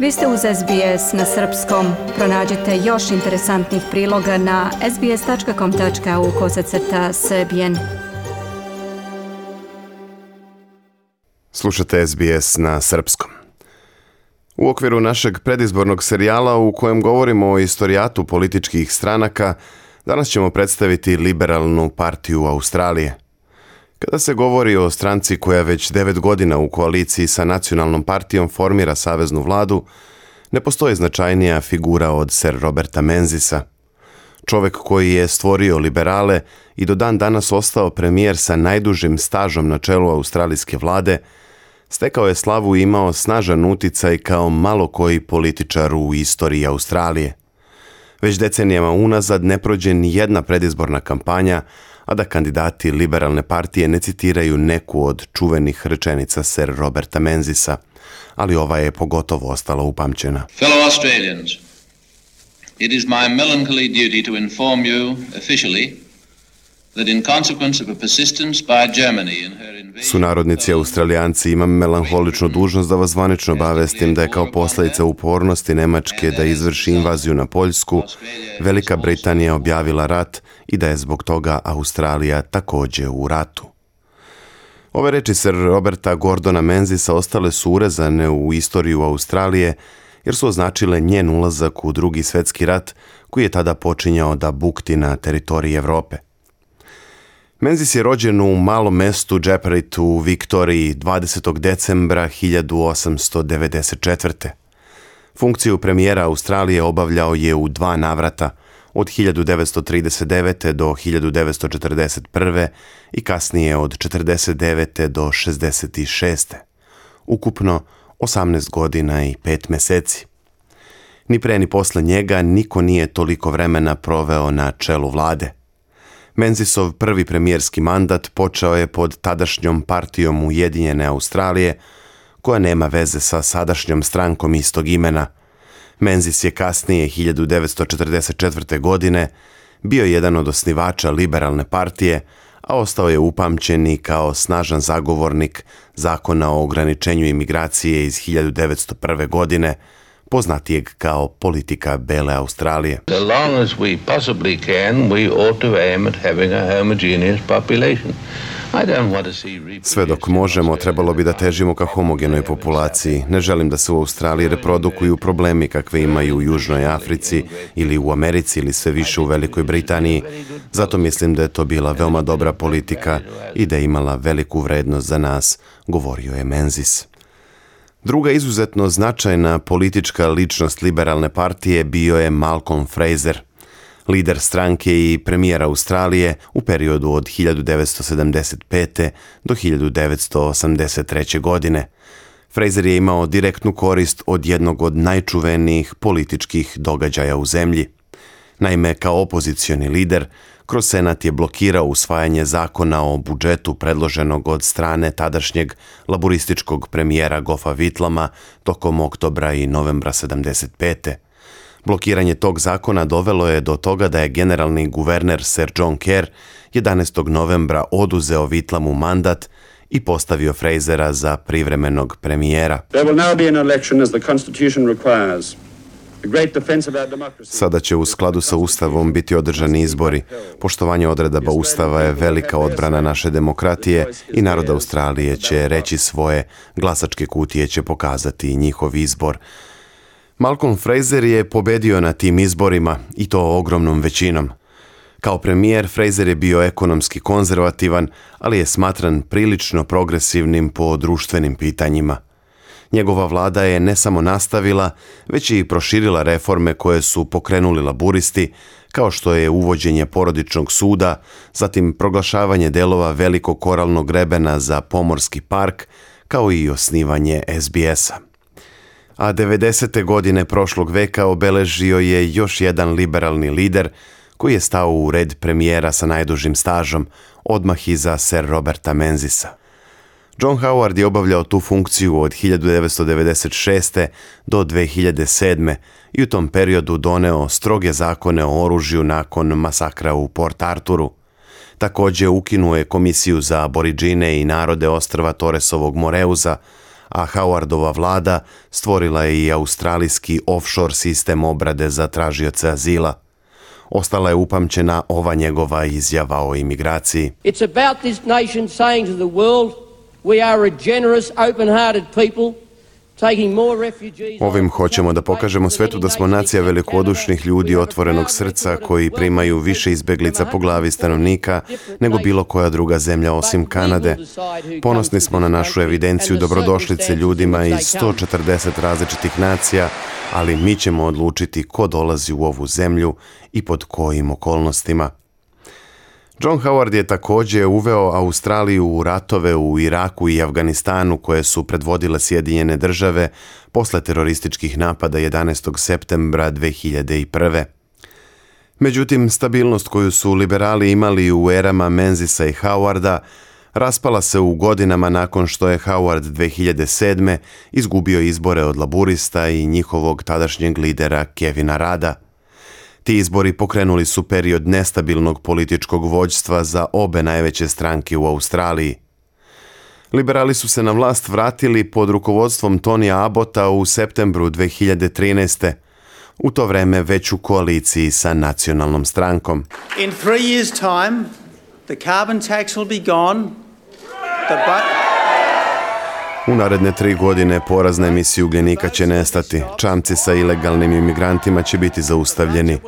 Vi ste uz SBS na srpskom. Pronađite još interesantnih priloga na sbs.com.au kosacrta srbijen. Slušate SBS na srpskom. U okviru našeg predizbornog serijala u kojem govorimo o istorijatu političkih stranaka, danas ćemo predstaviti Liberalnu partiju Australije. Kada se govori o stranci koja već devet godina u koaliciji sa nacionalnom partijom formira saveznu vladu, ne postoji značajnija figura od Sir Roberta Menzisa. Čovek koji je stvorio liberale i do dan danas ostao premijer sa najdužim stažom na čelu australijske vlade, stekao je slavu i imao snažan uticaj kao malo koji političar u istoriji Australije. Već decenijama unazad ne prođe ni jedna predizborna kampanja, a da kandidati liberalne partije ne citiraju neku od čuvenih rečenica Sir Roberta Menzisa, ali ova je pogotovo ostala upamćena. Fellow Australians, it is my melancholy duty to inform you officially Sunarodnici Australijanci imam melanholičnu dužnost da vas zvanično obavestim da je kao posljedica upornosti Nemačke da izvrši invaziju na Poljsku, Velika Britanija objavila rat i da je zbog toga Australija također u ratu. Ove reči sir Roberta Gordona Menzisa ostale su urezane u istoriju Australije jer su označile njen ulazak u drugi svjetski rat koji je tada počinjao da bukti na teritoriji Europe. Menzis je rođen u malom mestu Jeparit u Viktoriji 20. decembra 1894. Funkciju premijera Australije obavljao je u dva navrata od 1939. do 1941. i kasnije od 49. do 66. Ukupno 18 godina i 5 meseci. Ni pre ni posle njega niko nije toliko vremena proveo na čelu vlade – Menzisov prvi premijerski mandat počeo je pod tadašnjom partijom Ujedinjene Australije, koja nema veze sa sadašnjom strankom istog imena. Menzis je kasnije 1944. godine bio jedan od osnivača liberalne partije, a ostao je upamćen i kao snažan zagovornik zakona o ograničenju imigracije iz 1901. godine, poznatijeg kao politika Bele Australije. As long as we possibly can, we ought to aim at having a homogeneous population. Sve dok možemo, trebalo bi da težimo ka homogenoj populaciji. Ne želim da se u Australiji reprodukuju problemi kakve imaju u Južnoj Africi ili u Americi ili sve više u Velikoj Britaniji. Zato mislim da je to bila veoma dobra politika i da je imala veliku vrednost za nas, govorio je Menzis. Druga izuzetno značajna politička ličnost liberalne partije bio je Malcolm Fraser, lider stranke i premijer Australije u periodu od 1975. do 1983. godine. Fraser je imao direktnu korist od jednog od najčuvenijih političkih događaja u zemlji. Naime, kao opozicioni lider, kroz Senat je blokirao usvajanje zakona o budžetu predloženog od strane tadašnjeg laborističkog premijera Gofa Vitlama tokom oktobra i novembra 75. Blokiranje tog zakona dovelo je do toga da je generalni guverner Sir John Kerr 11. novembra oduzeo Vitlamu mandat i postavio Frasera za privremenog premijera. There will now be an election as the Constitution requires. Sada će u skladu sa Ustavom biti održani izbori. Poštovanje odredaba Ustava je velika odbrana naše demokratije i narod Australije će reći svoje, glasačke kutije će pokazati njihov izbor. Malcolm Fraser je pobedio na tim izborima i to ogromnom većinom. Kao premijer, Fraser je bio ekonomski konzervativan, ali je smatran prilično progresivnim po društvenim pitanjima – Njegova vlada je ne samo nastavila, već i proširila reforme koje su pokrenuli laburisti, kao što je uvođenje porodičnog suda, zatim proglašavanje delova velikog koralnog grebena za pomorski park, kao i osnivanje SBS-a. A 90. godine prošlog veka obeležio je još jedan liberalni lider koji je stao u red premijera sa najdužim stažom, odmah iza Sir Roberta Menzisa. John Howard je obavljao tu funkciju od 1996. do 2007. i u tom periodu doneo stroge zakone o oružju nakon masakra u Port Arturu. Također ukinuo je komisiju za aboriđine i narode ostrva Toresovog Moreuza, a Howardova vlada stvorila je i australijski offshore sistem obrade za tražioce azila. Ostala je upamćena ova njegova izjava o imigraciji. It's about this nation saying to the world, we are a generous, open-hearted people Ovim hoćemo da pokažemo svetu da smo nacija velikodušnih ljudi otvorenog srca koji primaju više izbeglica po glavi stanovnika nego bilo koja druga zemlja osim Kanade. Ponosni smo na našu evidenciju dobrodošlice ljudima iz 140 različitih nacija, ali mi ćemo odlučiti ko dolazi u ovu zemlju i pod kojim okolnostima. John Howard je također uveo Australiju u ratove u Iraku i Afganistanu koje su predvodile Sjedinjene države posle terorističkih napada 11. septembra 2001. Međutim, stabilnost koju su liberali imali u erama Menzisa i Howarda raspala se u godinama nakon što je Howard 2007. izgubio izbore od laburista i njihovog tadašnjeg lidera Kevina Rada. Ti izbori pokrenuli su period nestabilnog političkog vođstva za obe najveće stranke u Australiji. Liberali su se na vlast vratili pod rukovodstvom Tonija Abota u septembru 2013. U to vreme već u koaliciji sa nacionalnom strankom. In three years time, the carbon tax will be gone. The u naredne tri godine porazne emisije ugljenika će nestati, čamci sa ilegalnim imigrantima će biti zaustavljeni,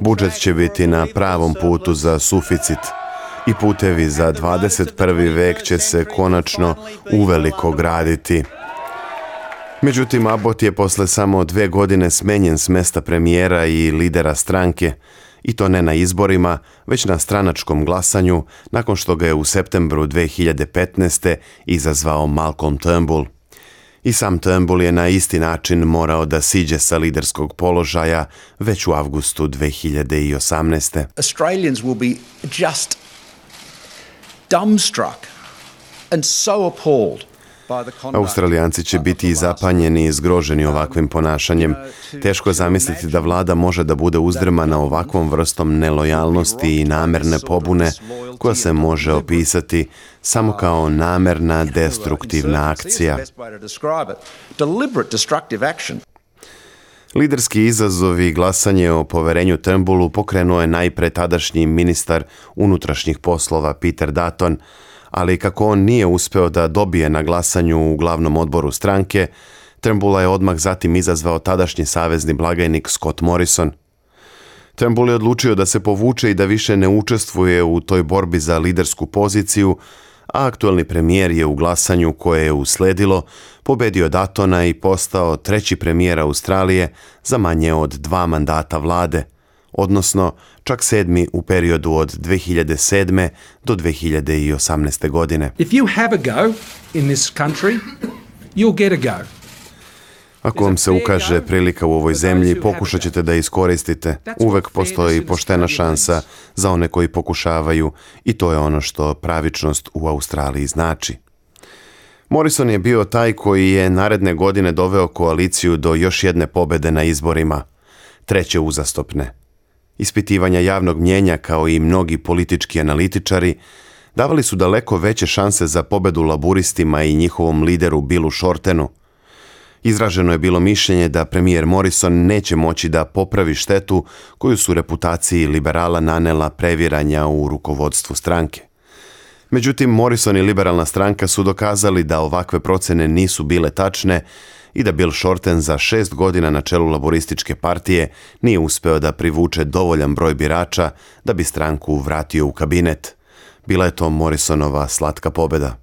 budžet će biti na pravom putu za suficit i putevi za 21. vek će se konačno uveliko graditi. Međutim, Abbott je posle samo dve godine smenjen s mesta premijera i lidera stranke, i to ne na izborima, već na stranačkom glasanju nakon što ga je u septembru 2015. izazvao Malcolm Turnbull. I sam Turnbull je na isti način morao da siđe sa liderskog položaja već u avgustu 2018. Australians will be just dumbstruck and so appalled Australijanci će biti zapanjeni i zgroženi ovakvim ponašanjem. Teško je zamisliti da vlada može da bude uzdrmana ovakvom vrstom nelojalnosti i namerne pobune koja se može opisati samo kao namerna destruktivna akcija. Liderski izazovi i glasanje o poverenju Turnbullu pokrenuo je najpre tadašnji ministar unutrašnjih poslova Peter Dutton, ali kako on nije uspeo da dobije na glasanju u glavnom odboru stranke, Trembula je odmah zatim izazvao tadašnji savezni blagajnik Scott Morrison. Trembull je odlučio da se povuče i da više ne učestvuje u toj borbi za lidersku poziciju, a aktualni premijer je u glasanju koje je usledilo pobedio Datona i postao treći premijer Australije za manje od dva mandata vlade – odnosno čak sedmi u periodu od 2007. do 2018. godine. If you have a go in this country, you'll get a go. Ako vam se ukaže prilika u ovoj zemlji, pokušat ćete da iskoristite. Uvek postoji poštena šansa za one koji pokušavaju i to je ono što pravičnost u Australiji znači. Morrison je bio taj koji je naredne godine doveo koaliciju do još jedne pobede na izborima, treće uzastopne. Ispitivanja javnog mnjenja kao i mnogi politički analitičari davali su daleko veće šanse za pobedu laburistima i njihovom lideru Billu Shortenu. Izraženo je bilo mišljenje da premijer Morrison neće moći da popravi štetu koju su reputaciji liberala nanela previranja u rukovodstvu stranke. Međutim, Morrison i liberalna stranka su dokazali da ovakve procene nisu bile tačne i da Bill Shorten za šest godina na čelu laborističke partije nije uspeo da privuče dovoljan broj birača da bi stranku vratio u kabinet. Bila je to Morrisonova slatka pobeda.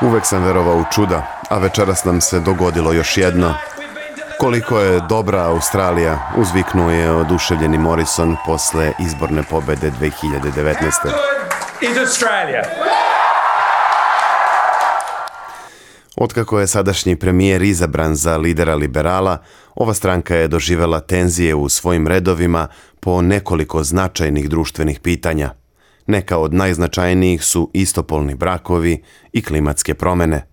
Uvek sam verovao u čuda, a večeras nam se dogodilo još jedno. Koliko je dobra Australija, uzviknuo je oduševljeni Morrison posle izborne pobede 2019 is Australia. Otkako je sadašnji premijer izabran za lidera liberala, ova stranka je doživela tenzije u svojim redovima po nekoliko značajnih društvenih pitanja. Neka od najznačajnijih su istopolni brakovi i klimatske promene.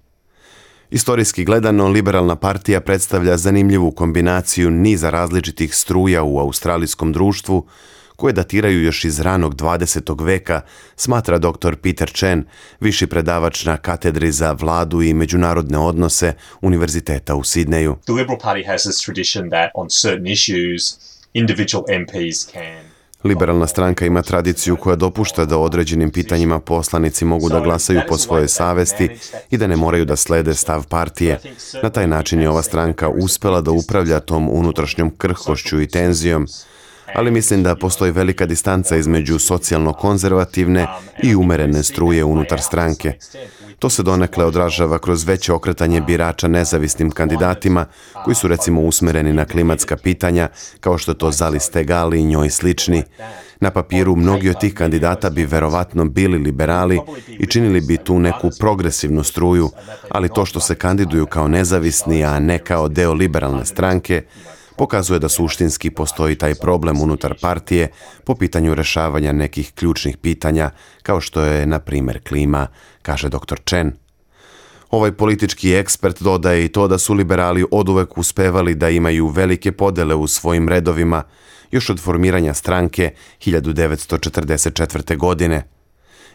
Istorijski gledano, liberalna partija predstavlja zanimljivu kombinaciju niza različitih struja u australijskom društvu koje datiraju još iz ranog 20. veka, smatra dr. Peter Chen, viši predavač na katedri za vladu i međunarodne odnose Univerziteta u Sidneju. The Liberal Party has this tradition that on certain issues individual MPs can Liberalna stranka ima tradiciju koja dopušta da određenim pitanjima poslanici mogu da glasaju po svojoj savesti i da ne moraju da slede stav partije. Na taj način je ova stranka uspela da upravlja tom unutrašnjom krhkošću i tenzijom, ali mislim da postoji velika distanca između socijalno-konzervativne i umerene struje unutar stranke. To se donekle odražava kroz veće okretanje birača nezavisnim kandidatima koji su recimo usmereni na klimatska pitanja kao što to Zali Stegali i njoj slični. Na papiru mnogi od tih kandidata bi verovatno bili liberali i činili bi tu neku progresivnu struju, ali to što se kandiduju kao nezavisni, a ne kao deo liberalne stranke, pokazuje da suštinski postoji taj problem unutar partije po pitanju rešavanja nekih ključnih pitanja, kao što je, na primjer, klima, kaže dr. Chen. Ovaj politički ekspert dodaje i to da su liberali oduvek uspevali da imaju velike podele u svojim redovima, još od formiranja stranke 1944. godine.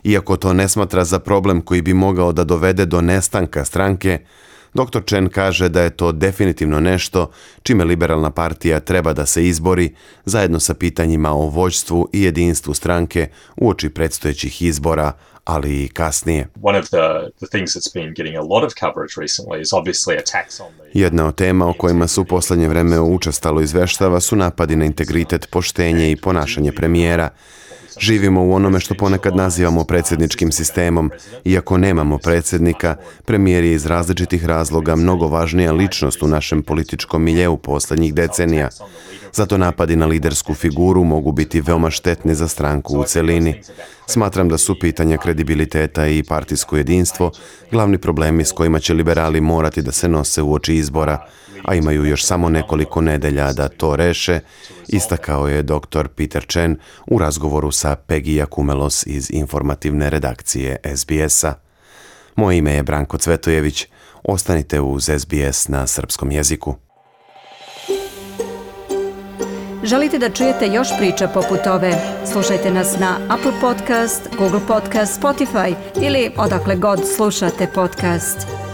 Iako to ne smatra za problem koji bi mogao da dovede do nestanka stranke, Dr. Chen kaže da je to definitivno nešto čime liberalna partija treba da se izbori zajedno sa pitanjima o vođstvu i jedinstvu stranke uoči predstojećih izbora, ali i kasnije. Jedna od tema o kojima su u poslednje vreme učestalo izveštava su napadi na integritet, poštenje i ponašanje premijera. Živimo u onome što ponekad nazivamo predsjedničkim sistemom. Iako nemamo predsjednika, premijer je iz različitih razloga mnogo važnija ličnost u našem političkom miljeu posljednjih decenija. Zato napadi na lidersku figuru mogu biti veoma štetni za stranku u celini. Smatram da su pitanja kredibiliteta i partijsko jedinstvo glavni problemi s kojima će liberali morati da se nose u oči izbora, a imaju još samo nekoliko nedelja da to reše, istakao je dr. Peter Chen u razgovoru sa Peggy Jakumelos iz informativne redakcije SBS-a. Moje ime je Branko Cvetojević. Ostanite uz SBS na srpskom jeziku. Želite da čujete još priča poput ove? Slušajte nas na Apple Podcast, Google Podcast, Spotify ili odakle god slušate podcast.